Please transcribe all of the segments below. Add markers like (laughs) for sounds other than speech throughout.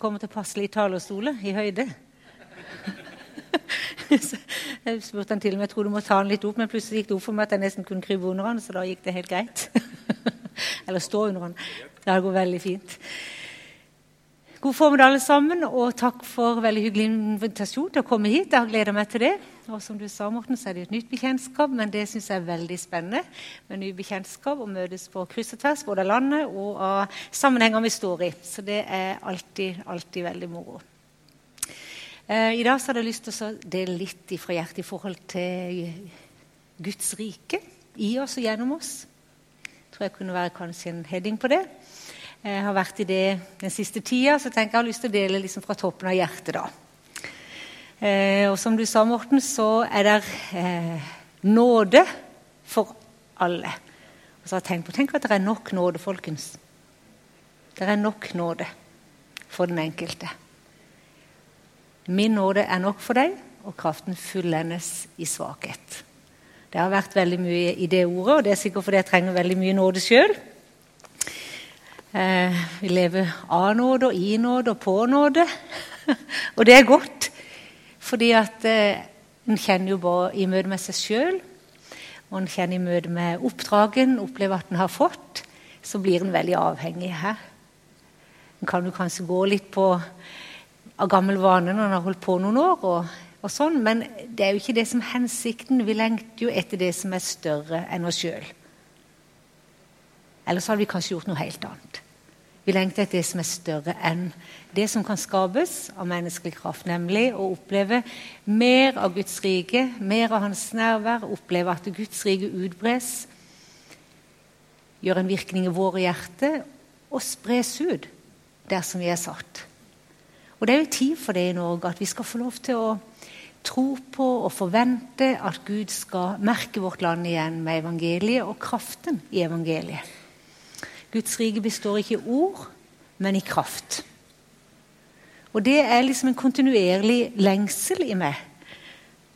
kommer til passelige talerstoler i høyde. (laughs) jeg spurte han til med, jeg trodde du må ta den litt opp, men plutselig gikk det opp for meg at jeg nesten kunne krype under den, så da gikk det helt greit. (laughs) Eller stå under den. Det går veldig fint. God formiddag, alle sammen, og takk for veldig hyggelig invitasjon til å komme hit. Jeg har gleda meg til det. Og som du sa, Morten, så er det et nytt bekjentskap, men det syns jeg er veldig spennende. Med nye bekjentskap og møtes på kryss og tvers både av landet og av sammenhenger vi står i. Så det er alltid, alltid veldig moro. Eh, I dag så hadde jeg lyst til å dele litt fra hjertet i forhold til Guds rike i oss og gjennom oss. Jeg tror jeg kunne være kanskje en heading på det. Jeg har vært i det den siste tida, så jeg tenker jeg har lyst til å dele liksom fra toppen av hjertet. da. Eh, og som du sa, Morten, så er det eh, nåde for alle. Og så har jeg tenkt på, Tenk at det er nok nåde, folkens. Det er nok nåde for den enkelte. Min nåde er nok for deg, og kraften fullendes i svakhet. Det har vært veldig mye i det ordet, og det er sikkert fordi jeg trenger veldig mye nåde sjøl. Eh, vi lever av nåde og i nåde og på nåde. (laughs) og det er godt, fordi at eh, en kjenner jo bare i møte med seg sjøl, og en kjenner i møte med oppdragen, opplever at en har fått, så blir en veldig avhengig her. En kan jo kanskje gå litt på av gammel vane når en har holdt på noen år, og, og sånn, men det er jo ikke det som er hensikten. Vi lengter jo etter det som er større enn oss sjøl. Ellers hadde vi kanskje gjort noe helt annet. Vi lengter etter det som er større enn det som kan skapes av menneskelig kraft. Nemlig å oppleve mer av Guds rike, mer av Hans nærvær. Oppleve at Guds rike utbres, gjør en virkning i våre hjerter og spres ut der som vi er satt. Og Det er jo tid for det i Norge, at vi skal få lov til å tro på og forvente at Gud skal merke vårt land igjen med evangeliet og kraften i evangeliet. Guds rike består ikke i ord, men i kraft. Og det er liksom en kontinuerlig lengsel i meg,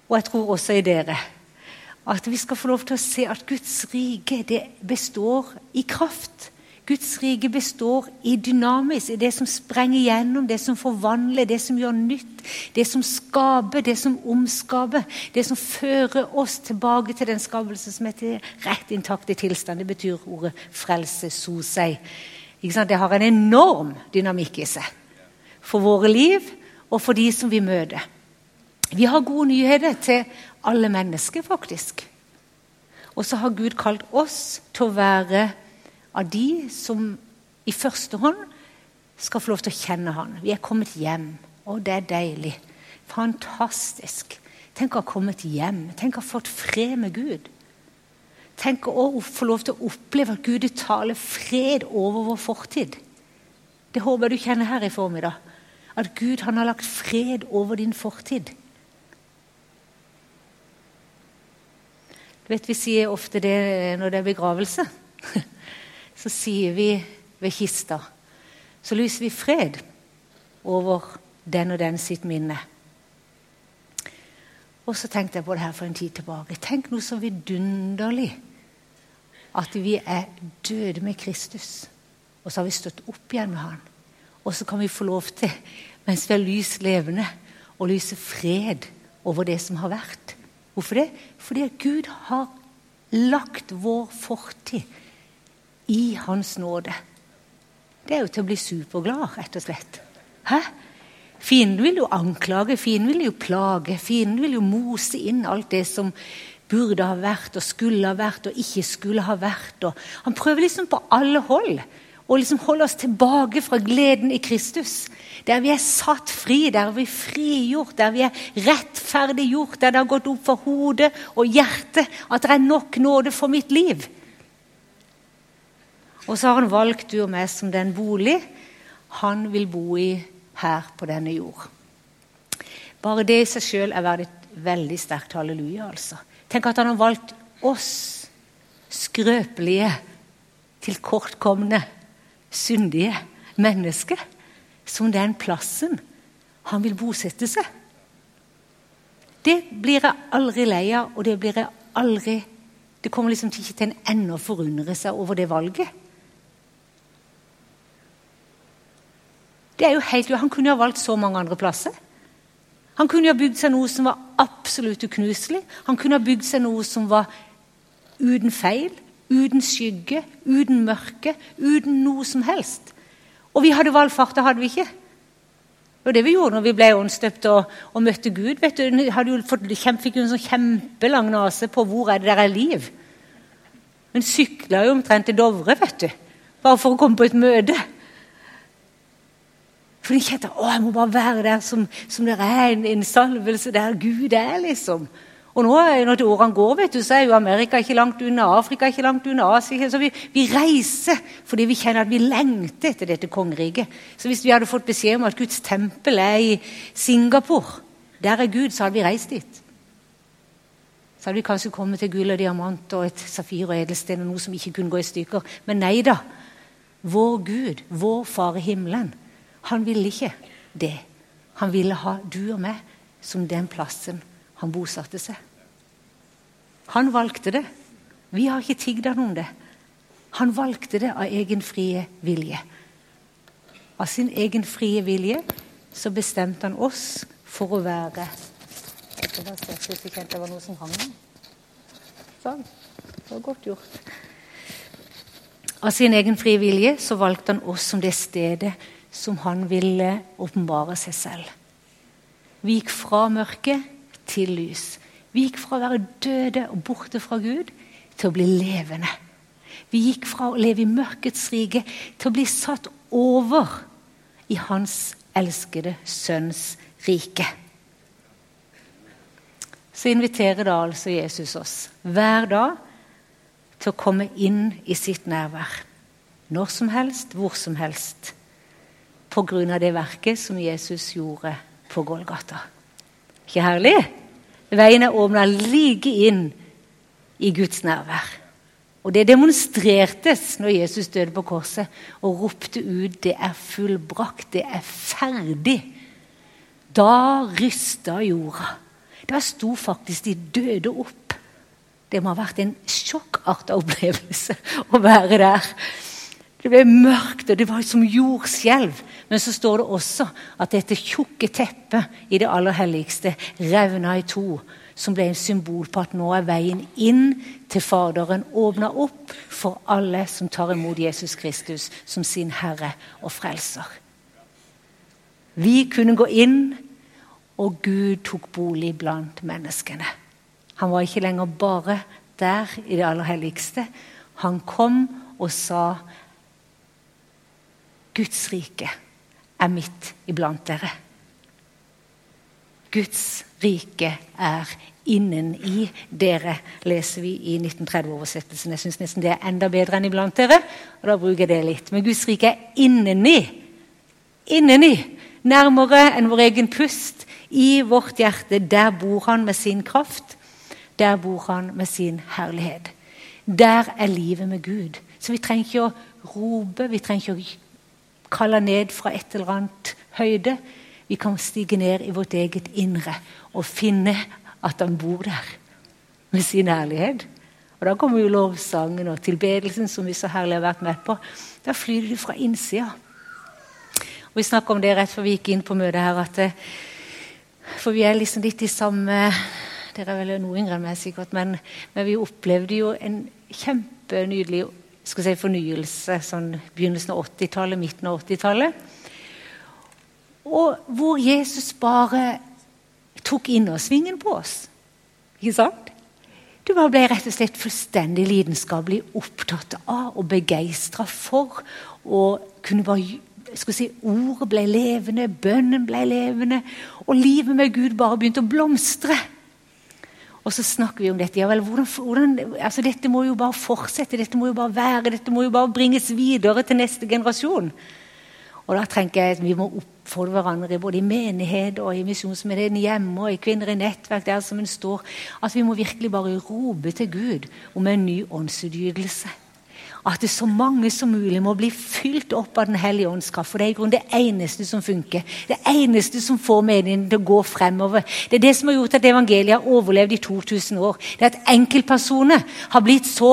og jeg tror også i dere. At vi skal få lov til å se at Guds rike består i kraft. Guds rike består i dynamisk, i det som sprenger gjennom, det som forvandler, det som gjør nytt, det som skaper, det som omskaper. Det som fører oss tilbake til den skapelse som er til rett intakt i tilstand. Det betyr ordet frelse, so seg. Det har en enorm dynamikk i seg. For våre liv og for de som vi møter. Vi har gode nyheter til alle mennesker, faktisk. Og så har Gud kalt oss til å være av de som i første hånd skal få lov til å kjenne han. Vi er kommet hjem, og det er deilig. Fantastisk. Tenk å ha kommet hjem. Tenk å ha fått fred med Gud. Tenk å få lov til å oppleve at Gud taler fred over vår fortid. Det håper jeg du kjenner her i formiddag. At Gud han har lagt fred over din fortid. Du vet, Vi sier ofte det når det er begravelse (laughs) så sier vi ved kista Så lyser vi fred over den og den sitt minne. Og så tenkte jeg på det her for en tid tilbake. Tenk noe så vidunderlig at vi er døde med Kristus. Og så har vi stått opp igjen med Han. Og så kan vi få lov til, mens vi er lys levende, å lyse fred over det som har vært. Hvorfor det? Fordi Gud har lagt vår fortid i Hans nåde. Det er jo til å bli superglad, rett og slett. Hæ? Fienden vil jo anklage, fienden vil jo plage, fienden vil jo mose inn alt det som burde ha vært og skulle ha vært og ikke skulle ha vært. Og han prøver liksom på alle hold å liksom holde oss tilbake fra gleden i Kristus. Der vi er satt fri, der vi er frigjort, der vi er rettferdiggjort, der det har gått opp for hodet og hjertet at det er nok nåde for mitt liv. Og så har han valgt du og meg som den bolig han vil bo i her på denne jord. Bare det i seg sjøl er verdt et veldig sterkt halleluja. altså. Tenk at han har valgt oss skrøpelige, tilkortkomne, syndige mennesker som den plassen han vil bosette seg. Det blir jeg aldri lei av, og det blir jeg aldri Det kommer liksom ikke til en ende å forundre seg over det valget. Det er jo helt, Han kunne jo ha valgt så mange andre plasser. Han kunne jo ha bygd seg noe som var absolutt uknuselig. Han kunne ha bygd seg noe som var uten feil, uten skygge, uten mørke, uten noe som helst. Og vi hadde valgfart, det hadde vi ikke. Det var det vi gjorde når vi ble åndsdøpt og, og, møtte Gud. vet du, hadde jo fått, fikk jo en sånn kjempelang nase på hvor er det der er liv. Men sykla jo omtrent til Dovre, vet du. Bare for å komme på et møte. For de kjente å, jeg må bare være der som, som det er en, en salvelse der Gud er, liksom. Og nå når årene går, vet du, så er jo Amerika ikke langt unna, Afrika ikke langt unna, Asia Så vi, vi, reiser fordi vi kjenner at vi lengter etter dette kongeriket. Så hvis vi hadde fått beskjed om at Guds tempel er i Singapore, der er Gud, så hadde vi reist dit. Så hadde vi kanskje kommet til gull og diamant og et safir og edelsten og noe som ikke kunne gå i stykker. Men nei da. Vår Gud, vår Far i himmelen, han ville ikke det. Han ville ha du og meg som den plassen han bosatte seg. Han valgte det. Vi har ikke tigd han om det. Han valgte det av egen frie vilje. Av sin egen frie vilje så bestemte han oss for å være Det var jeg kjente det var noe som hang Sånn. Det var godt gjort. Av sin egen frie vilje så valgte han oss som det stedet som han ville åpenbare seg selv. Vi gikk fra mørket til lys. Vi gikk fra å være døde og borte fra Gud til å bli levende. Vi gikk fra å leve i mørkets rike til å bli satt over i Hans elskede Sønns rike. Så inviterer da altså Jesus oss hver dag til å komme inn i sitt nærvær. Når som helst, hvor som helst. Av det verket som Jesus gjorde på Golgata. Ikke herlig? Veien er åpna like inn i Guds nærvær. Og Det demonstrertes når Jesus døde på korset og ropte ut 'Det er fullbrakt. Det er ferdig'. Da rysta jorda. Da sto faktisk de døde opp. Det må ha vært en sjokkarta opplevelse å være der. Det ble mørkt, og det var som jordskjelv. Men så står det også at dette tjukke teppet i det aller helligste revna i to. Som ble en symbol på at nå er veien inn til Faderen åpna opp for alle som tar imot Jesus Kristus som sin Herre og Frelser. Vi kunne gå inn, og Gud tok bolig blant menneskene. Han var ikke lenger bare der i det aller helligste. Han kom og sa Guds rike er midt iblant dere. Guds rike er inneni dere, leser vi i 1930-oversettelsen. Jeg syns nesten det er enda bedre enn iblant dere. og da bruker jeg det litt. Men Guds rike er inneni. Inneni. Nærmere enn vår egen pust. I vårt hjerte. Der bor han med sin kraft. Der bor han med sin herlighet. Der er livet med Gud. Så vi trenger ikke å rope, vi trenger ikke å kalle ned fra et eller annet høyde. Vi kan stige ned i vårt eget indre og finne at han bor der med sin ærlighet. Og Da kommer jo lovsangen og tilbedelsen, som vi så herlig har vært med på. Da flyr det fra innsida. Og Vi snakka om det rett før vi gikk inn på møtet her. at For vi er liksom litt i samme Dere er vel noe yngre enn meg, sikkert, men, men vi opplevde jo en kjempenydelig skal si, fornyelse sånn begynnelsen av 80-tallet, midten av 80-tallet. Og hvor Jesus bare tok innersvingen på oss. Ikke sant? Du bare ble rett og slett fullstendig lidenskapelig opptatt av og begeistra for. Og kunne bare skal si, Ordet ble levende, bønnen ble levende, og livet med Gud bare begynte å blomstre. Og så snakker vi om dette. Ja vel, hvordan, hvordan, altså Dette må jo bare fortsette, dette må jo bare være, dette må jo bare bringes videre til neste generasjon. Og da tenker jeg at Vi må oppfordre hverandre både i menighet og i misjonsmenigheten hjemme og i kvinner i nettverk der som en står, at vi må virkelig bare rope til Gud om en ny åndsutgytelse at det så mange som mulig må bli fylt opp av Den hellige ånds kraft. For det er i grunnen det eneste som funker. Det eneste som får meningen til å gå fremover. Det er det som har gjort at evangeliet har overlevd i 2000 år. Det er at enkeltpersoner har blitt så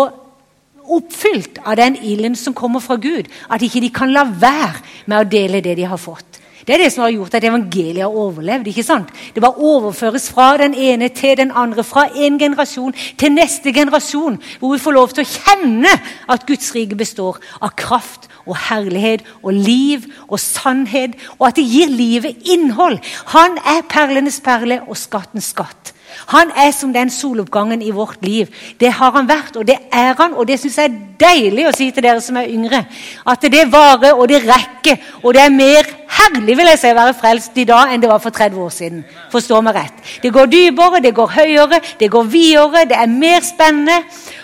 oppfylt av den ilden som kommer fra Gud, at ikke de kan la være med å dele det de har fått. Det er det som har gjort at evangeliet har overlevd. ikke sant? Det bare overføres fra den ene til den andre, fra en generasjon til neste generasjon, hvor vi får lov til å kjenne at Guds rike består av kraft og herlighet og liv og sannhet, og at det gir livet innhold. Han er perlenes perle og skattens skatt. Han er som den soloppgangen i vårt liv. Det har han vært, og det er han. Og det syns jeg er deilig å si til dere som er yngre. At det varer, og det rekker. Og det er mer herlig vil jeg si, å være frelst i dag enn det var for 30 år siden. Forstå meg rett. Det går dypere, det går høyere, det går videre, det er mer spennende.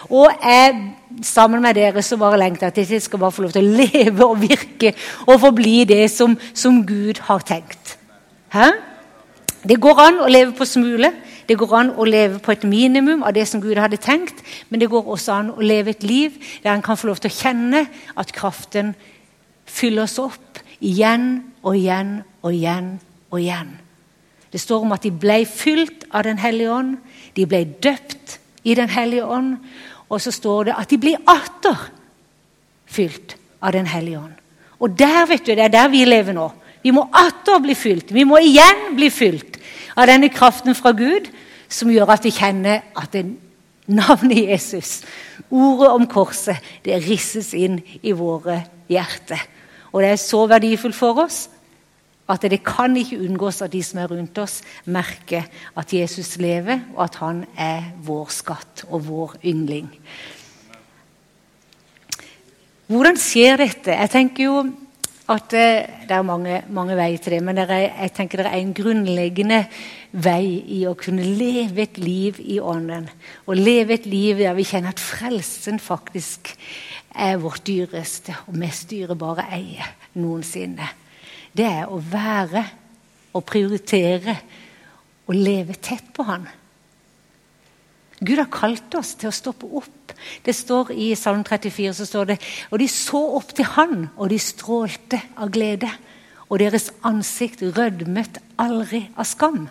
Og jeg sammen med dere så bare lengter jeg at jeg skal bare få lov til å leve og virke og forbli det som, som Gud har tenkt. Hæ? Det går an å leve på smule. Det går an å leve på et minimum av det som Gud hadde tenkt, men det går også an å leve et liv der en kan få lov til å kjenne at kraften fyller oss opp igjen og igjen og igjen og igjen. Det står om at de ble fylt av Den hellige ånd, de ble døpt i Den hellige ånd, og så står det at de blir atter fylt av Den hellige ånd. Og der vet du, det er der vi lever nå. Vi må atter bli fylt. Vi må igjen bli fylt av denne kraften fra Gud som gjør at vi kjenner at det navnet Jesus, ordet om korset, det risses inn i våre hjerter. Og det er så verdifullt for oss at det kan ikke unngås at de som er rundt oss, merker at Jesus lever, og at han er vår skatt og vår yndling. Hvordan skjer dette? Jeg tenker jo at eh, det er mange, mange veier til det, men er, jeg tenker det er en grunnleggende vei i å kunne leve et liv i Ånden. Og leve et liv der vi kjenner at frelsen faktisk er vårt dyreste og mest dyrebare eie noensinne. Det er å være og prioritere og leve tett på Han. Gud har kalt oss til å stoppe opp. Det står I Salm 34 så står det og de så opp til Han, og de strålte av glede. Og deres ansikt rødmet aldri av skam.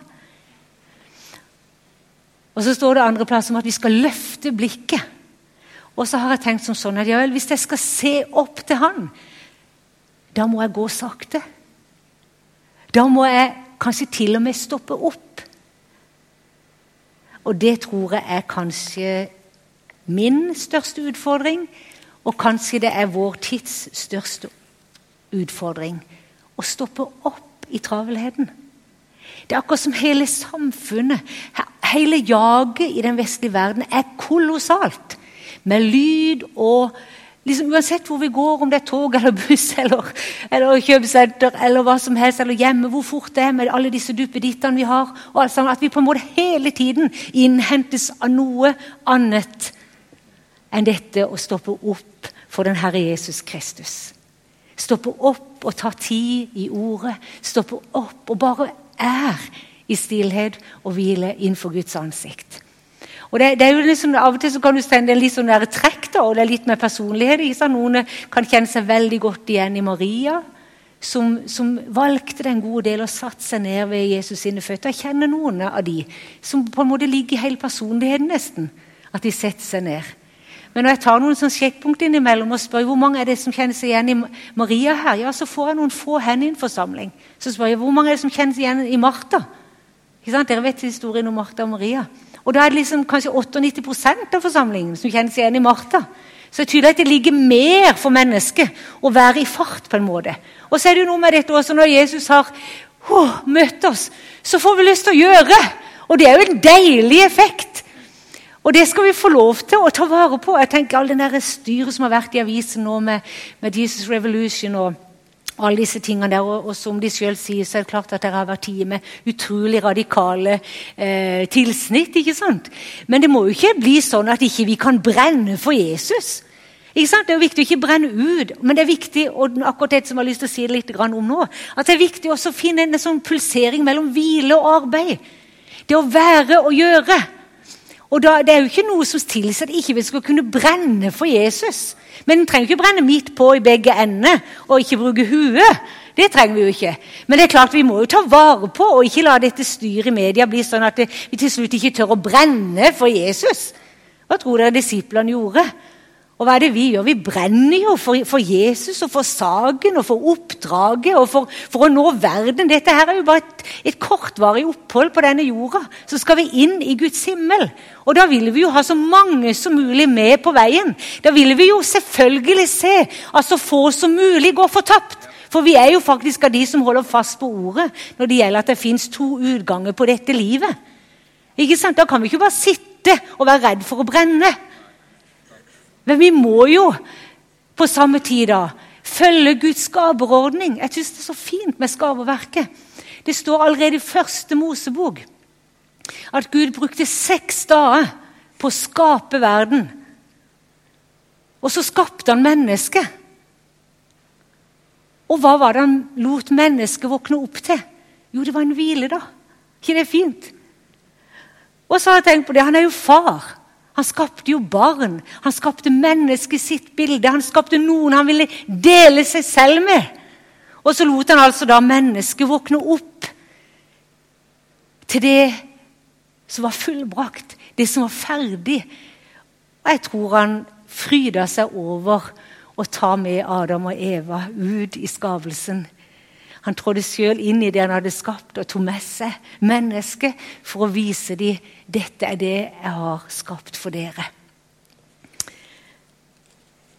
Og så står det andre plass om at vi skal løfte blikket. Og så har jeg tenkt som sånn at ja vel, hvis jeg skal se opp til Han, da må jeg gå sakte. Da må jeg kanskje til og med stoppe opp. Og det tror jeg er kanskje min største utfordring, og kanskje det er vår tids største utfordring. Å stoppe opp i travelheten. Det er akkurat som hele samfunnet, hele jaget i den vestlige verden, er kolossalt. Med lyd og liksom Uansett hvor vi går, om det er tog eller buss (laughs) eller, eller kjøpesenter eller hva som helst, eller hjemme, hvor fort det er med alle disse duppedittene vi har, sammen, at vi på en måte hele tiden innhentes av noe annet enn dette å stoppe opp for den Herre Jesus Kristus. Stoppe opp og ta tid i ordet. Stoppe opp og bare er i stillhet og hvile innenfor Guds ansikt. Og det, det, er jo liksom, Av og til så kan du sende en litt sånn trekk, da, og det er litt med personlighet. Ikke Noen kan kjenne seg veldig godt igjen i Maria, som, som valgte den gode del og satte seg ned ved Jesus sine føtter. Jeg kjenner noen av de som på en måte ligger i hele personligheten, nesten. At de setter seg ned. Men når jeg tar noen sånn sjekkpunkt innimellom og spør hvor mange er det som kjenner seg igjen i Maria her, ja, så får jeg noen få hender i en forsamling. Så spør jeg hvor mange er det som kjenner seg igjen i Martha. Dere vet historien om Martha og Maria. Og da er det liksom kanskje 98 av forsamlingen som kjenner seg igjen i Martha. Så det er tydelig at det ligger mer for mennesket å være i fart. på en måte. Og så er det jo noe med dette også, Når Jesus har oh, møtt oss, så får vi lyst til å gjøre. Og det er jo en deilig effekt. Og det skal vi få lov til å ta vare på. Jeg tenker All det styret som har vært i avisen nå med, med Jesus Revolution og alle disse tingene der, og, og som de selv sier, så er det klart at dere har vært tider med utrolig radikale eh, tilsnitt. ikke sant? Men det må jo ikke bli sånn at ikke vi ikke kan brenne for Jesus. Ikke sant? Det er jo viktig å ikke brenne ut, men det er viktig og akkurat det som jeg har lyst til å si litt om nå, at det er viktig også å finne en sånn pulsering mellom hvile og arbeid. Det å være og gjøre. Og da, Det er jo ikke noe som tilsier at ikke vi skal kunne brenne for Jesus. Men en trenger ikke brenne midt på i begge ender og ikke bruke huet. Det trenger vi jo ikke. Men det er klart vi må jo ta vare på og ikke la dette styret i media bli sånn at vi til slutt ikke tør å brenne for Jesus. Hva tror dere disiplene gjorde? Og hva er det vi gjør? Vi brenner jo for, for Jesus og for saken og for oppdraget og for, for, å nå verden. Dette her er jo bare et, et, kortvarig opphold på denne jorda. Så skal vi inn i Guds himmel. Og da vil vi jo ha så mange som mulig med på veien. Da vil vi jo selvfølgelig se at så få som mulig går fortapt. For vi er jo faktisk av de som holder fast på ordet når det gjelder at det fins to utganger på dette livet. Ikke sant? Da kan vi ikke bare sitte og være redd for å brenne. Men vi må jo på samme tid da følge Guds skaperordning. Jeg syns det er så fint med skaperverket. Det står allerede i første Mosebok at Gud brukte seks dager på å skape verden. Og så skapte han mennesket. Og hva var det han lot mennesket våkne opp til? Jo, det var en hvile, da. ikke det er fint? Og så har jeg tenkt på det, Han er jo far. Han skapte jo barn. Han skapte mennesket sitt bilde. Han skapte noen han ville dele seg selv med. Og så lot han altså da mennesket våkne opp til det som var fullbrakt, det som var ferdig. Og jeg tror han fryda seg over å ta med Adam og Eva ut i skapelsen. Han trådte sjøl inn i det han hadde skapt, og tok med seg mennesket for å vise dem dette er det jeg har skapt for dere.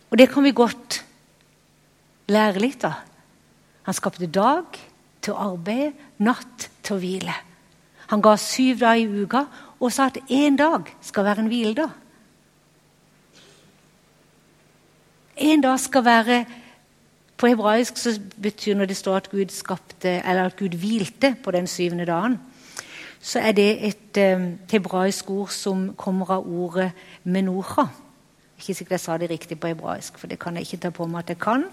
Og det kan vi godt lære litt av. Han skapte dag til å arbeide, natt til å hvile. Han ga syv dager i uka og sa at én dag skal være en hviledag. En dag skal være På hebraisk så betyr når det står at Gud skapte, eller at Gud hvilte på den syvende dagen, så er det et um, hebraisk ord som kommer av ordet menocha. Ikke sikkert jeg sa det riktig på hebraisk, for det kan jeg ikke ta på meg at jeg kan.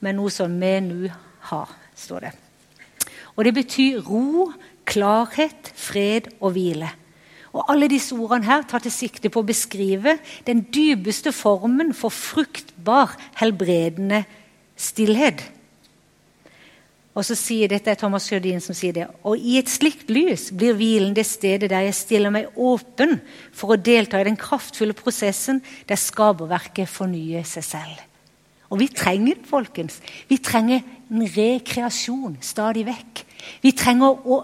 Men noe sånn menuha, står det. Og det betyr ro, klarhet, fred og hvile. Og Alle disse ordene her tar til sikte på å beskrive den dypeste formen for fruktbar, helbredende stillhet. Og så sier Dette er Thomas Sjødin som sier det. Og i et slikt lys blir hvilen det stedet der jeg stiller meg åpen for å delta i den kraftfulle prosessen der skaperverket fornyer seg selv. Og vi trenger det, folkens. Vi trenger en rekreasjon stadig vekk. Vi trenger å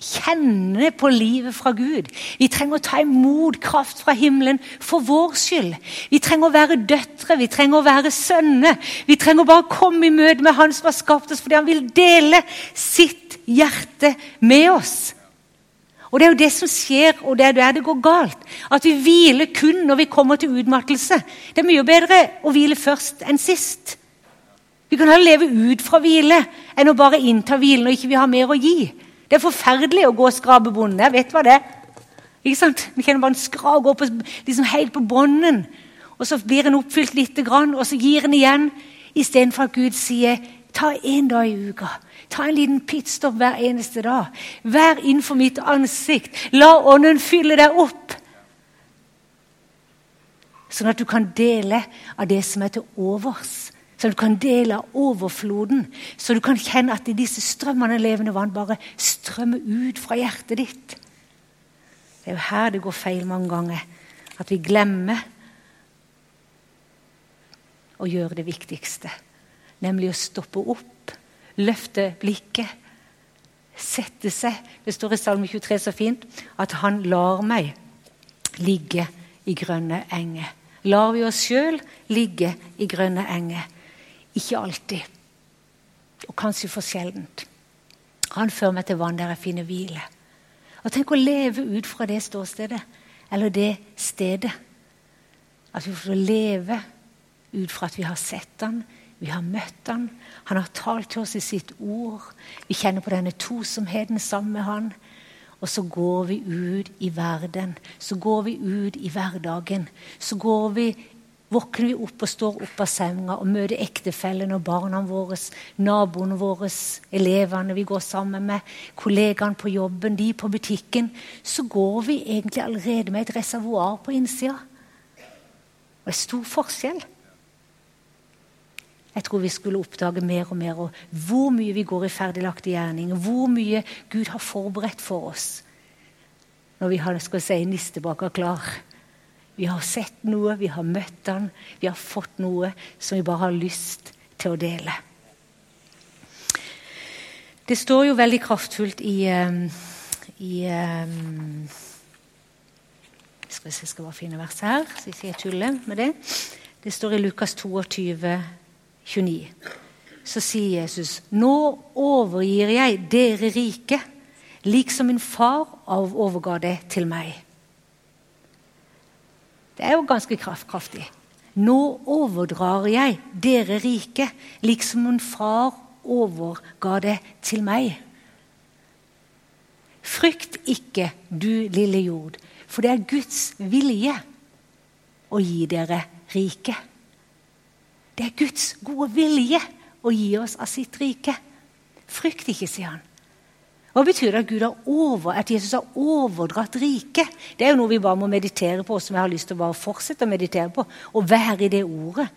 kjenne på livet fra Gud. Vi trenger å ta imot kraft fra himmelen for vår skyld. Vi trenger å være døtre, vi trenger å være sønner. Vi trenger bare å komme i møte med Han som har skapt oss, fordi han vil dele sitt hjerte med oss. Og Det er jo det som skjer, og det er der det går galt. At vi hviler kun når vi kommer til utmattelse. Det er mye bedre å hvile først enn sist. Vi kan heller leve ut fra hvile enn å bare innta hvilen og ikke vi har mer å gi. Det er forferdelig å gå og skrape bonden. Jeg vet hva det er. Ikke sant? Vi kjenner bare en og går på, liksom helt på bånden. Og så blir en oppfylt lite grann, og så gir en igjen. Istedenfor at Gud sier ta en dag i uka. Ta en liten pitstop hver eneste dag. Vær innenfor mitt ansikt. La Ånden fylle deg opp. Sånn at du kan dele av det som er til overs så du kan dele av overfloden. Så du kan kjenne at disse strømmene av levende vann bare strømmer ut fra hjertet ditt. Det er jo her det går feil mange ganger. At vi glemmer å gjøre det viktigste. Nemlig å stoppe opp, løfte blikket, sette seg. Det står i Salme 23 så fint at han lar meg ligge i grønne enger. Lar vi oss sjøl ligge i grønne enger? Ikke alltid. Og kanskje for sjeldent. Han fører meg til vann der jeg finner hvile. Og Tenk å leve ut fra det ståstedet, eller det stedet. At vi får leve ut fra at vi har sett han, vi har møtt han, han har talt til oss i sitt ord. Vi kjenner på denne tosomheten sammen med han. Og så går vi ut i verden. Så går vi ut i hverdagen. Så går vi Våkner vi opp og står opp av senga og møter ektefellene og barna våre, naboene våre, elevene vi går sammen med, kollegaene på jobben, de på butikken, så går vi egentlig allerede med et reservoar på innsida. Det er stor forskjell. Jeg tror vi skulle oppdage mer og mer og hvor mye vi går i ferdiglagte gjerninger. Hvor mye Gud har forberedt for oss når vi har skal si, nistebaka klar. Vi har sett noe, vi har møtt han, vi har fått noe som vi bare har lyst til å dele. Det står jo veldig kraftfullt i, um, i um, skal vi se, skal bare finne verset her, så ikke jeg tuller med det. Det står i Lukas 22, 29. Så sier Jesus, 'Nå overgir jeg dere rike, liksom min far overga det til meg.' Det er jo ganske kraftig. Nå overdrar jeg dere rike, liksom en far overga det til meg. Frykt ikke, du lille jord, for det er Guds vilje å gi dere rike. Det er Guds gode vilje å gi oss av sitt rike. Frykt ikke, sier han. Hva betyr det at, Gud har over, at Jesus har overdratt riket? Det er jo noe vi bare må meditere på, som jeg har lyst til å bare fortsette å meditere på. Å være i det ordet.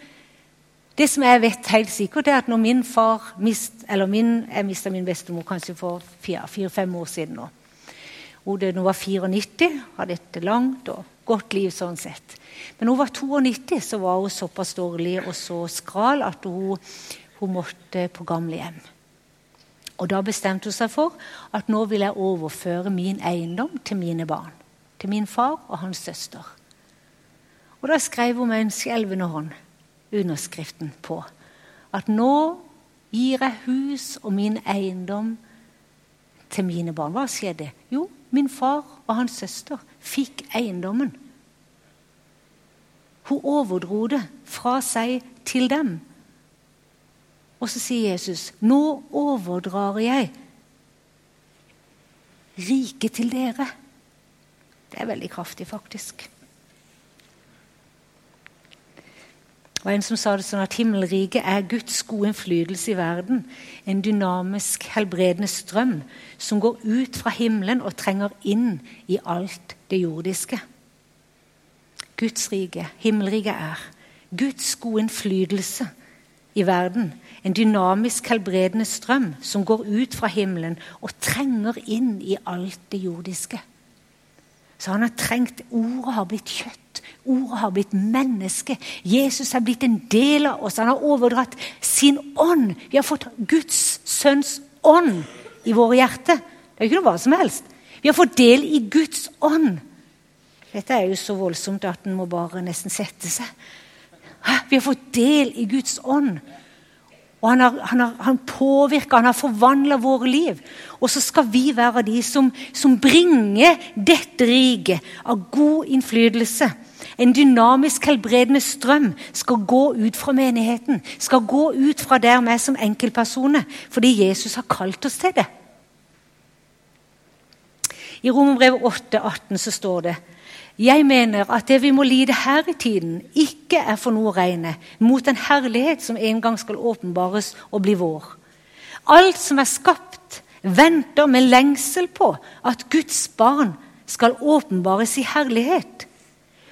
Det som jeg vet helt sikkert, er at når min far mist, eller min, Jeg mista min bestemor kanskje for fire-fem år siden nå. Hun var 94, hadde et langt og godt liv sånn sett. Men hun var 92, så var hun såpass dårlig og så skral at hun, hun måtte på gamlehjem. Og Da bestemte hun seg for at nå vil jeg overføre min eiendom til mine barn. Til min far og hans søster. Og Da skrev hun med en skjelvende hånd underskriften på at nå gir jeg hus og min eiendom til mine barn. Hva skjedde? Jo, min far og hans søster fikk eiendommen. Hun overdro det fra seg til dem. Og så sier Jesus, 'Nå overdrar jeg riket til dere'. Det er veldig kraftig, faktisk. Det var en som sa det sånn at himmelriket er Guds gode innflytelse i verden. En dynamisk, helbredende strøm som går ut fra himmelen og trenger inn i alt det jordiske. Guds rike, himmelriket, er Guds gode innflytelse i verden. En dynamisk, helbredende strøm som går ut fra himmelen og trenger inn i alt det jordiske. Så han har trengt Ordet har blitt kjøtt. Ordet har blitt menneske. Jesus har blitt en del av oss. Han har overdratt sin ånd. Vi har fått Guds sønns ånd i våre hjerter. Det er jo ikke noe hva som helst. Vi har fått del i Guds ånd. Dette er jo så voldsomt at en må bare nesten sette seg. Vi har fått del i Guds ånd. Og han har, han har, han påvirker, han har forvandla våre liv. Og så skal vi være de som, som bringer dette riket av god innflytelse. En dynamisk, helbredende strøm skal gå ut fra menigheten. Skal gå ut fra der vi er som enkeltpersoner, fordi Jesus har kalt oss til det. I Romerbrevet 8, 18 så står det jeg mener at det vi må lide her i tiden, ikke er for noe å regne mot den herlighet som en gang skal åpenbares og bli vår. Alt som er skapt, venter med lengsel på at Guds barn skal åpenbares i herlighet.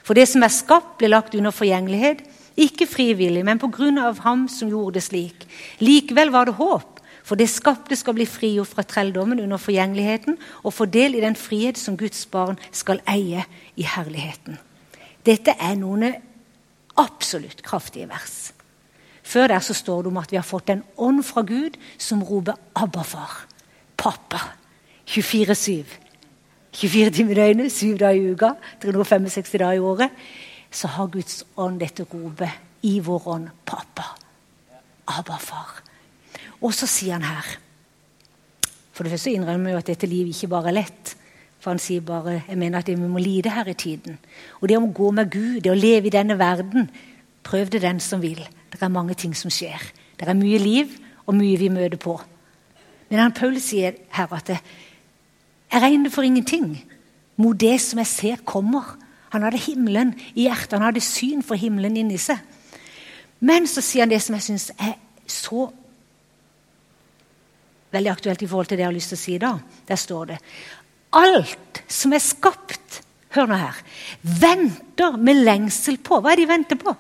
For det som er skapt, blir lagt under forgjengelighet, ikke frivillig, men på grunn av ham som gjorde det slik. Likevel var det håp. For det skapte skal bli frigjort fra trelldommen under forgjengeligheten og få del i den frihet som Guds barn skal eie i herligheten. Dette er noen absolutt kraftige vers. Før der så står det om at vi har fått en ånd fra Gud som roper 'Abba, far'. Pappa. 24-7. 24 timer i døgnet, 7 dager i uka, 365 dager i året. Så har Guds ånd dette ropet i vår ånd 'Pappa'. Abba, far. Og så sier han her For det første innrømmer vi at dette livet ikke bare er lett. For han sier bare jeg mener at vi må lide her i tiden. Og det å gå med Gud, det å leve i denne verden Prøv det den som vil. Det er mange ting som skjer. Det er mye liv og mye vi møter på. Men han Paul sier her at jeg regner for ingenting mot det som jeg ser kommer. Han hadde himmelen i hjertet, han hadde syn for himmelen inni seg. Men så sier han det som jeg syns er så veldig aktuelt i forhold til det jeg har lyst til å si da. Der står det Alt som er skapt Hør nå her. Venter med lengsel på Hva er det de venter på?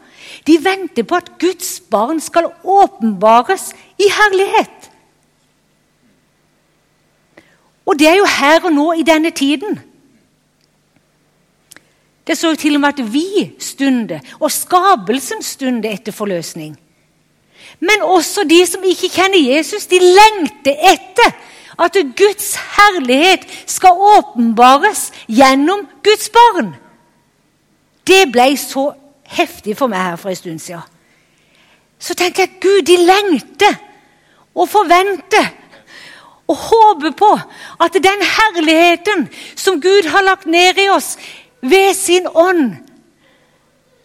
De venter på at Guds barn skal åpenbares i herlighet. Og det er jo her og nå i denne tiden. Det står jo til og med at vi stunder, og skapelsen stunder etter forløsning. Men også de som ikke kjenner Jesus, de lengter etter at Guds herlighet skal åpenbares gjennom Guds barn. Det ble så heftig for meg her for en stund siden. Så tenker jeg Gud, de lengter og forventer og håper på at den herligheten som Gud har lagt ned i oss ved sin ånd,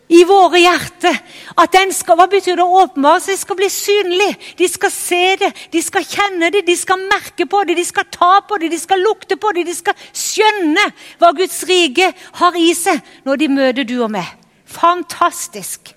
i våre hjerter. At den skal, Hva betyr det å åpenbare? De skal bli synlig. De skal se det, de skal kjenne det, de skal merke på det, de skal ta på det, de skal lukte på det, de skal skjønne hva Guds rike har i seg når de møter du og meg. Fantastisk.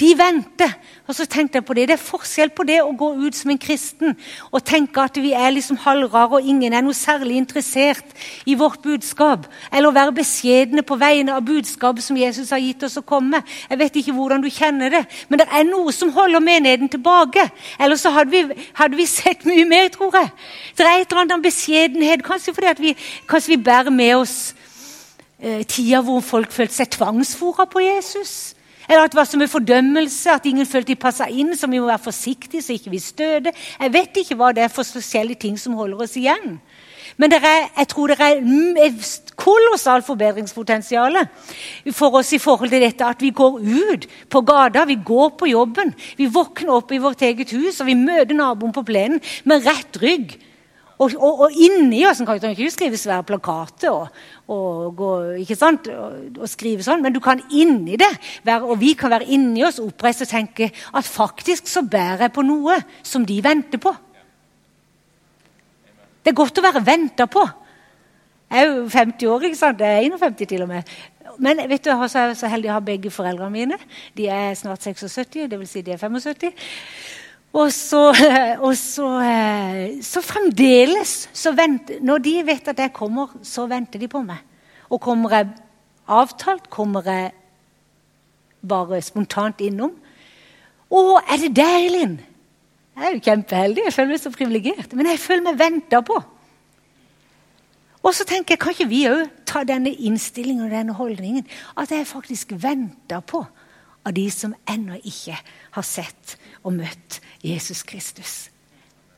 De venter. Og så tenkte jeg på Det Det er forskjell på det å gå ut som en kristen og tenke at vi er liksom halvrare og ingen er noe særlig interessert i vårt budskap. Eller å være beskjedne på vegne av budskapet som Jesus har gitt oss å komme. Jeg vet ikke hvordan du kjenner det, men det er noe som holder menigheten tilbake. Ellers så hadde vi, hadde vi sett mye mer, tror jeg. Det er et eller annet beskjedenhet. Kanskje fordi vi, kanskje vi bærer med oss eh, tida hvor folk følte seg tvangsfora på Jesus. Eller at det var som en fordømmelse, at ingen følte de passa inn, så vi må være forsiktige så ikke vi støter. Jeg vet ikke hva det er for forskjellige ting som holder oss igjen. Men er, jeg tror det er et kolossalt forbedringspotensial for oss i forhold til dette at vi går ut på gata, vi går på jobben. Vi våkner opp i vårt eget hus og vi møter naboen på plenen med rett rygg. Og, og, og inni oss kan du ikke skrive svære plakater og, og, gå, og, skrive sånn, men du kan inni det, være, og vi kan være inni oss oppreist og tenke at faktisk så bærer jeg på noe som de venter på. Det er godt å være venta på. Jeg er jo 50 år, ikke sant? Jeg er 51 til og med. Men vet du, jeg er så heldig å ha begge foreldrene mine. De er snart 76, dvs. Si de er 75. Og så, og så, eh, så fremdeles så vent, Når de vet at jeg kommer, så venter de på meg. Og kommer jeg avtalt, kommer jeg bare spontant innom. 'Å, er det deg, Linn?' Jeg er jo kjempeheldig. Jeg føler meg så privilegert. Men jeg føler meg venta på. Og så tenker jeg, kan ikke vi òg ta denne innstillingen og denne holdningen? At jeg faktisk venter på av de som ennå ikke har sett og møtt Jesus Kristus.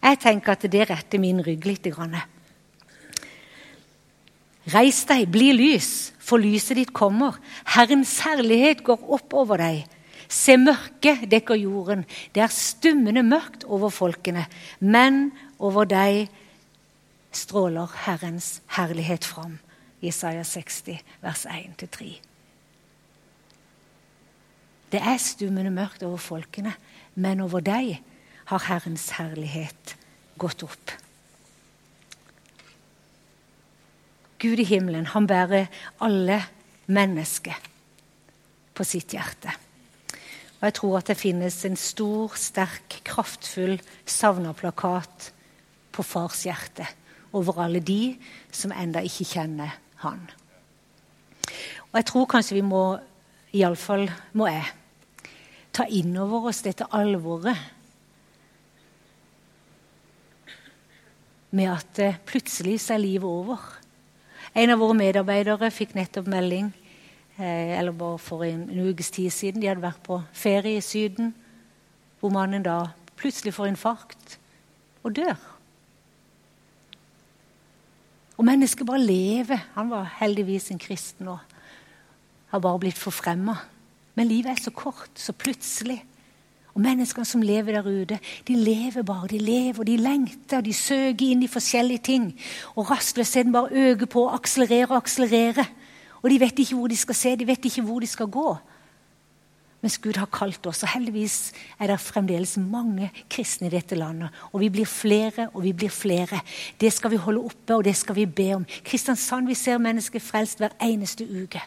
Jeg tenker at det retter min rygg litt. Reis deg, bli lys, for lyset ditt kommer. Herrens herlighet går opp over deg. Se, mørket dekker jorden. Det er stummende mørkt over folkene. Men over deg stråler Herrens herlighet fram. Isaiah 60, vers 1-3. Det er stummende mørkt over folkene, men over deg har Herrens herlighet gått opp. Gud i himmelen, han bærer alle mennesker på sitt hjerte. Og Jeg tror at det finnes en stor, sterk, kraftfull savna-plakat på fars hjerte over alle de som enda ikke kjenner han. Og Jeg tror kanskje vi må, iallfall må jeg, ta inn over oss dette alvoret med at eh, plutselig så er livet over. En av våre medarbeidere fikk nettopp melding eh, eller bare for en, en ukes tid siden. De hadde vært på ferie i Syden, hvor mannen da plutselig får infarkt og dør. Og mennesket bare lever. Han var heldigvis en kristen og har bare blitt forfremma. Men livet er så kort, så plutselig. Og Menneskene som lever der ute, de lever bare. De lever, de lengter, de søker inn i forskjellige ting. Og rastløsheten bare øker på, akselererer og akselererer. Og de vet ikke hvor de skal se, de vet ikke hvor de skal gå. Mens Gud har kalt oss. Og heldigvis er det fremdeles mange kristne i dette landet. Og vi blir flere og vi blir flere. Det skal vi holde oppe, og det skal vi be om. Kristiansand, vi ser mennesker frelst hver eneste uke.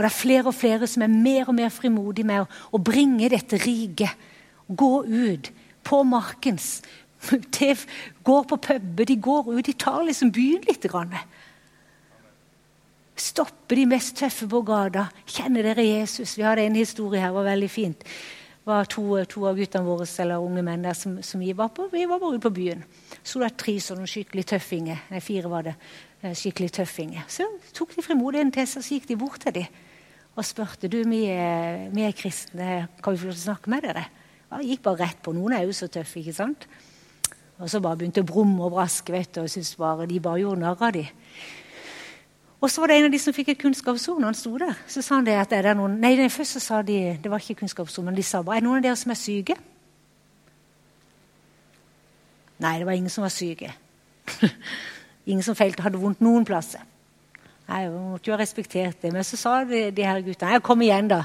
Og det er flere og flere som er mer og mer frimodige med å, å bringe dette riket. Gå ut på markens. (laughs) De går på puber, de går ut. De tar liksom byen litt. Grann. Stoppe de mest tøffe på gata. Kjenner dere Jesus? Vi hadde en historie her, var veldig fint. Det var to, to, av guttene våre eller unge menn der som, som vi var på. Vi var bare ute på byen. Så det var tre sånne skikkelig tøffinger. Nei, fire var det. Eh, skikkelig tøffinger. Så tok de frimodigheten til seg, så gikk de bort til dem og spurte du, vi er, vi er kristne, kan vi få snakke med dere. Ja, gikk bare rett på. Noen er jo så tøffe, ikke sant? Og så bare begynte å brumme og braske vet du, og syntes bare, de bare gjorde narr av dem. Og så var det en av de som fikk et kunnskapsord når han sto der. Så sa han det at er det noen, nei, Først så sa de det var ikke kunnskapsord, men de sa bare er det noen av dere som er syke. Nei, det var ingen som var syke. (laughs) ingen som feilte, hadde vondt noen plasser. Jeg måtte jo ha respektert det. Men så sa de, de her guttene ja, kom igjen, da.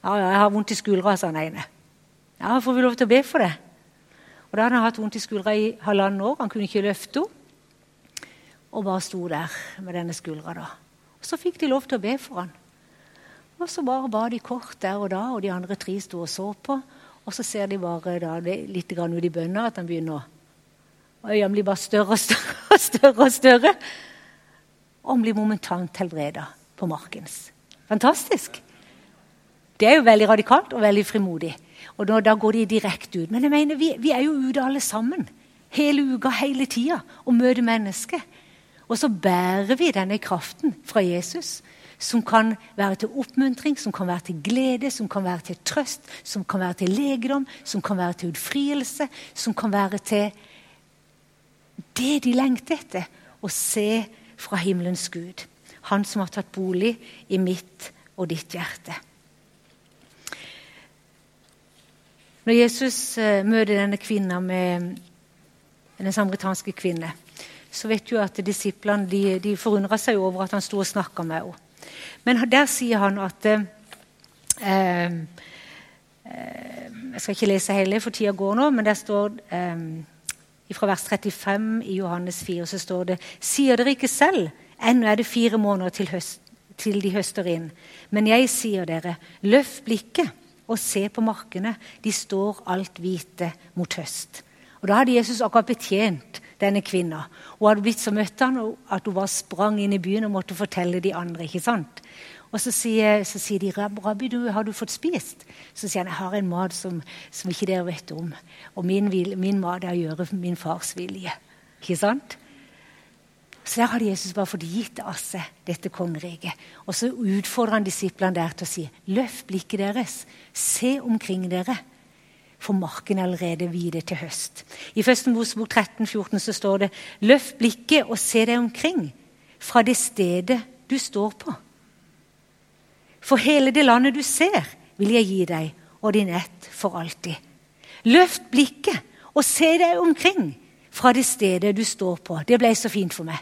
Ja, jeg har vondt i skuldra, sa han ene. Ja, får vi lov til å be for det? Og Da hadde han hatt vondt i skuldra i halvannet år. Han kunne ikke løfte henne og bare sto der med denne skuldra. da. Og Så fikk de lov til å be for han. Og så bare ba de kort der og da, og de andre tre sto og så på. Og så ser de bare da, litt ut i bønna at han begynner å Øynene blir bare større og større og større. Og større. Og han blir momentant helbreda på markens. Fantastisk! Det er jo veldig radikalt og veldig frimodig. Og da, da går de direkte ut. Men jeg mener, vi, vi er jo ute alle sammen. Hele uka, hele tida, og møter mennesker. Og så bærer vi denne kraften fra Jesus, som kan være til oppmuntring, som kan være til glede, som kan være til trøst, som kan være til legedom, som kan være til utfrielse, som kan være til det de lengter etter å se fra himmelens Gud. Han som har tatt bolig i mitt og ditt hjerte. Når Jesus eh, møter denne kvinna med den samaritanske kvinne, så vet du at disiplene de, de forundra seg over at han sto og snakka med henne. Men der sier han at eh, eh, Jeg skal ikke lese hele, for tida går nå, men der står eh, fra vers 35 i Johannes 4 så står det Sier dere ikke selv, ennå er det fire måneder til, høst, til de høster inn. Men jeg sier dere, løft blikket og se på markene. De står alt hvite mot høst. Og Da hadde Jesus akkurat betjent denne kvinna. Hun hadde blitt så møtt han at hun bare sprang inn i byen og måtte fortelle de andre. ikke sant? Og så sier, så sier de, 'Rabbi, du, har du fått spist?' Så sier han, 'Jeg har en mat som, som ikke dere vet om.' 'Og min, min, mat er å gjøre min fars vilje.' Ikke sant? Så der hadde Jesus bare fått gitt av seg dette kongeriket. Og så utfordrer han disiplene der til å si, 'Løft blikket deres. Se omkring dere.' for marken allerede vide til høst. I 1. Mosebok 13, 14 så står det Løft blikket og se deg omkring fra det stedet du står på. For hele det landet du ser, vil jeg gi deg og din ett for alltid. Løft blikket og se deg omkring fra det stedet du står på. Det ble så fint for meg.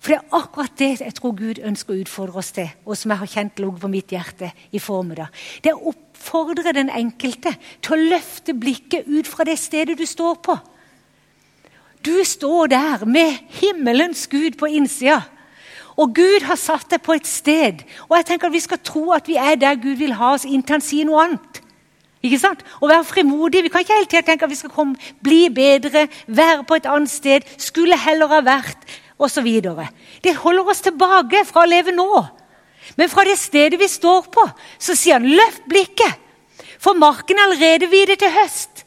For det er akkurat det jeg tror Gud ønsker å utfordre oss til, og som jeg har kjent ligget på mitt hjerte i formiddag. Det er å oppfordre den enkelte til å løfte blikket ut fra det stedet du står på. Du står der med himmelens Gud på innsida. Og Gud har satt deg på et sted. Og jeg tenker at vi skal tro at vi er der Gud vil ha oss, inntil han sier noe annet. Ikke sant? Og være frimodig. Vi kan ikke hele tida tenke at vi skal komme, bli bedre, være på et annet sted. Skulle heller ha vært osv. Det holder oss tilbake fra å leve nå. Men fra det stedet vi står på, så sier han 'løft blikket', for marken er allerede videre til høst.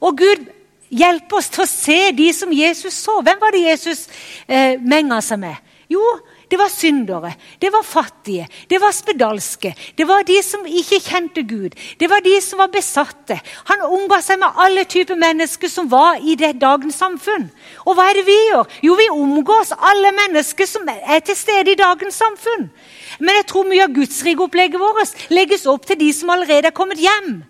Og Gud hjelper oss til å se de som Jesus så. Hvem var det Jesus eh, menga seg med? Jo, det var syndere, det var fattige, det var spedalske. Det var de som ikke kjente Gud. Det var de som var besatte. Han omga seg med alle typer mennesker som var i det dagens samfunn. Og hva er det vi gjør? Jo, vi omgås alle mennesker som er til stede i dagens samfunn. Men jeg tror mye av gudsrigopplegget vårt legges opp til de som allerede er kommet hjem.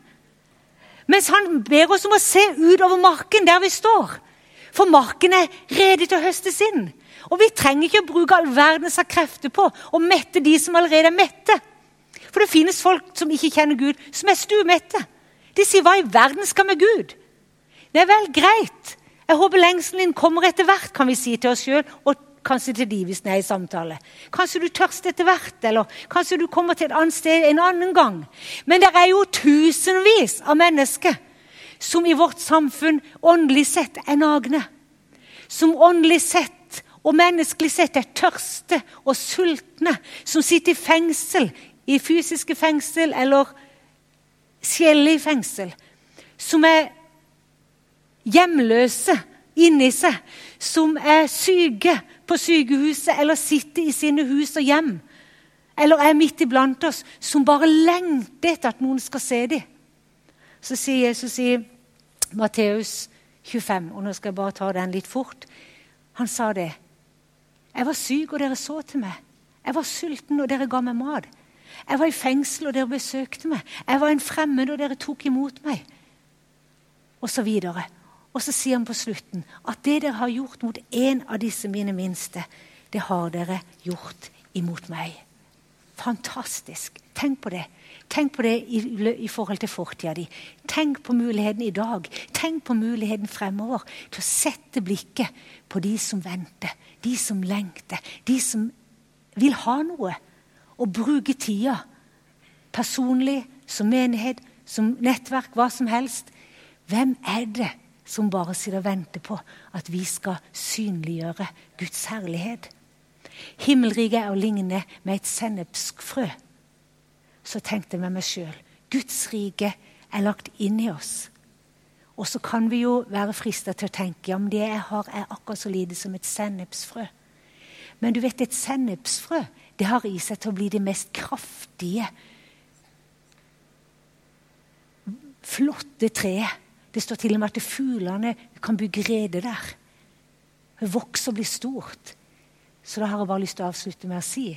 Mens han ber oss om å se utover marken der vi står. For marken er rede til å høstes inn. Og vi trenger ikke å bruke all verdens av krefter på å mette de som allerede er mette. For det finnes folk som ikke kjenner Gud, som er stuemette. De sier 'Hva i verden skal med Gud?' Det er vel, greit. Jeg håper lengselen din kommer etter hvert, kan vi si til oss sjøl. Og kanskje til de hvis den er i samtale. Kanskje du tørster etter hvert, eller kanskje du kommer til et annet sted en annen gang. Men det er jo tusenvis av mennesker som i vårt samfunn åndelig sett er nagne. Som åndelig sett og menneskelig sett er tørste og sultne, som sitter i fengsel, i fysiske fengsel eller sjeler i fengsel, som er hjemløse inni seg, som er syke på sykehuset eller sitter i sine hus og hjem, eller er midt iblant oss, som bare lengter etter at noen skal se dem. Så sier Jesus i Matteus 25, og nå skal jeg bare ta den litt fort Han sa det. Jeg var syk, og dere så til meg. Jeg var sulten, og dere ga meg mat. Jeg var i fengsel, og dere besøkte meg. Jeg var en fremmed, og dere tok imot meg. Og så videre. Og så sier han på slutten at det dere har gjort mot en av disse mine minste, det har dere gjort imot meg. Fantastisk. Tenk på det. Tenk på det i, i forhold til fortida di. Tenk på muligheten i dag. Tenk på muligheten fremover til å sette blikket på de som venter, de som lengter, de som vil ha noe. Og bruke tida personlig, som menighet, som nettverk, hva som helst. Hvem er det som bare sitter og venter på at vi skal synliggjøre Guds herlighet. Himmelriket er å ligne med et sennepsfrø. Så tenkte jeg med meg sjøl Guds rike er lagt inn i oss. Og så kan vi jo være frista til å tenke ja, men det jeg har, er akkurat så lite som et sennepsfrø. Men du vet, et sennepsfrø det har i seg til å bli det mest kraftige, flotte treet det står til og med at fuglene kan bygge rede der. Vokser og blir stort. Så da har jeg bare lyst til å avslutte med å si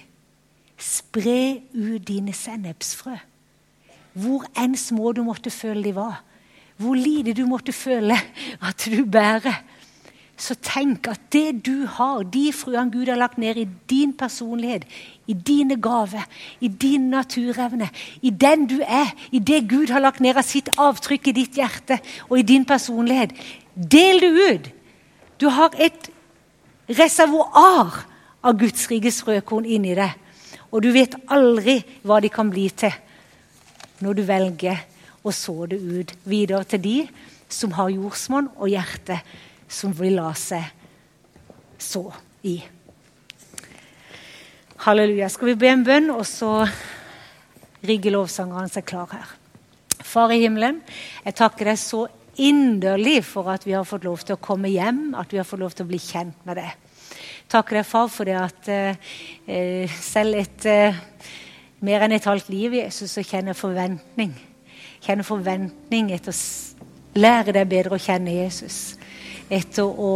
Spre ut dine sennepsfrø. Hvor enn små du måtte føle de var. Hvor lite du måtte føle at du bærer. Så tenk at det du har, de frøene Gud har lagt ned i din personlighet, i dine gaver, i din naturevne, i den du er, i det Gud har lagt ned av sitt avtrykk i ditt hjerte og i din personlighet. Del det ut! Du har et reservoar av Guds rikes frøkorn inni deg. Og du vet aldri hva de kan bli til når du velger å så det ut videre til de som har jordsmonn og hjerte som vil la seg så i. Halleluja. Skal vi be en bønn, og så rigger lovsangeren seg klar her. Far i himmelen, jeg takker deg så inderlig for at vi har fått lov til å komme hjem, at vi har fått lov til å bli kjent med deg. Takker deg, far, for det at eh, selv etter eh, mer enn et halvt liv i Jesus, så kjenner jeg forventning. Kjenner forventning etter å lære deg bedre å kjenne Jesus. Etter å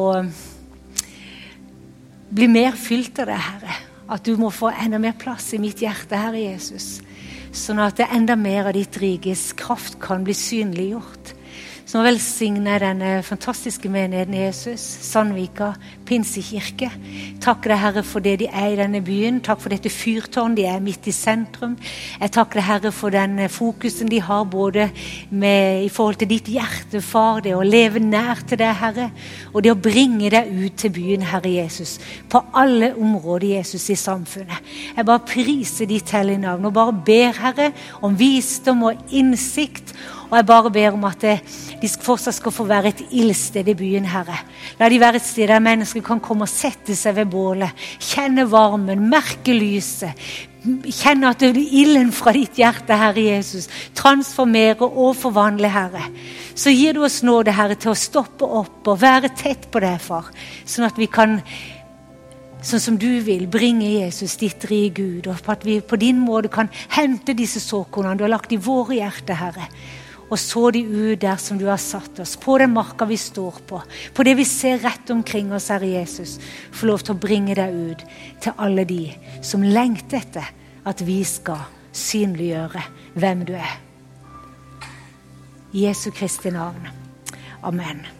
bli mer fylt av deg, Herre. At du må få enda mer plass i mitt hjerte, Herre Jesus. Sånn at enda mer av ditt rikes kraft kan bli synliggjort som velsigner denne fantastiske menigheten Jesus, Sandvika pinsekirke. Takker deg, Herre, for det de er i denne byen. Takk for dette fyrtårn de er midt i sentrum. Jeg takker deg, Herre, for den fokusen de har både med, i forhold til ditt hjerte, far, det å leve nær til deg, Herre, og det å bringe deg ut til byen, Herre Jesus, på alle områder, Jesus, i samfunnet. Jeg bare priser ditt hellige navn og bare ber, Herre, om visdom og innsikt og jeg bare ber om at de fortsatt skal få være et ildsted i byen, Herre. La de være et sted der mennesker kan komme og sette seg ved bålet, kjenne varmen, merke lyset. Kjenne at ilden fra ditt hjerte, Herre Jesus, transformerer og forvandler, Herre. Så gir du oss nåde, Herre, til å stoppe opp og være tett på deg, far. Sånn at vi kan sånn som du vil, bringe Jesus ditt rike Gud, og at vi på din måte kan hente disse såkornene du har lagt i våre hjerter, Herre og så de ut der som du har satt oss, på den marka vi står på, på det vi ser rett omkring oss, Herre Jesus. Få lov til å bringe deg ut til alle de som lengter etter at vi skal synliggjøre hvem du er. I Jesu Kristi navn. Amen.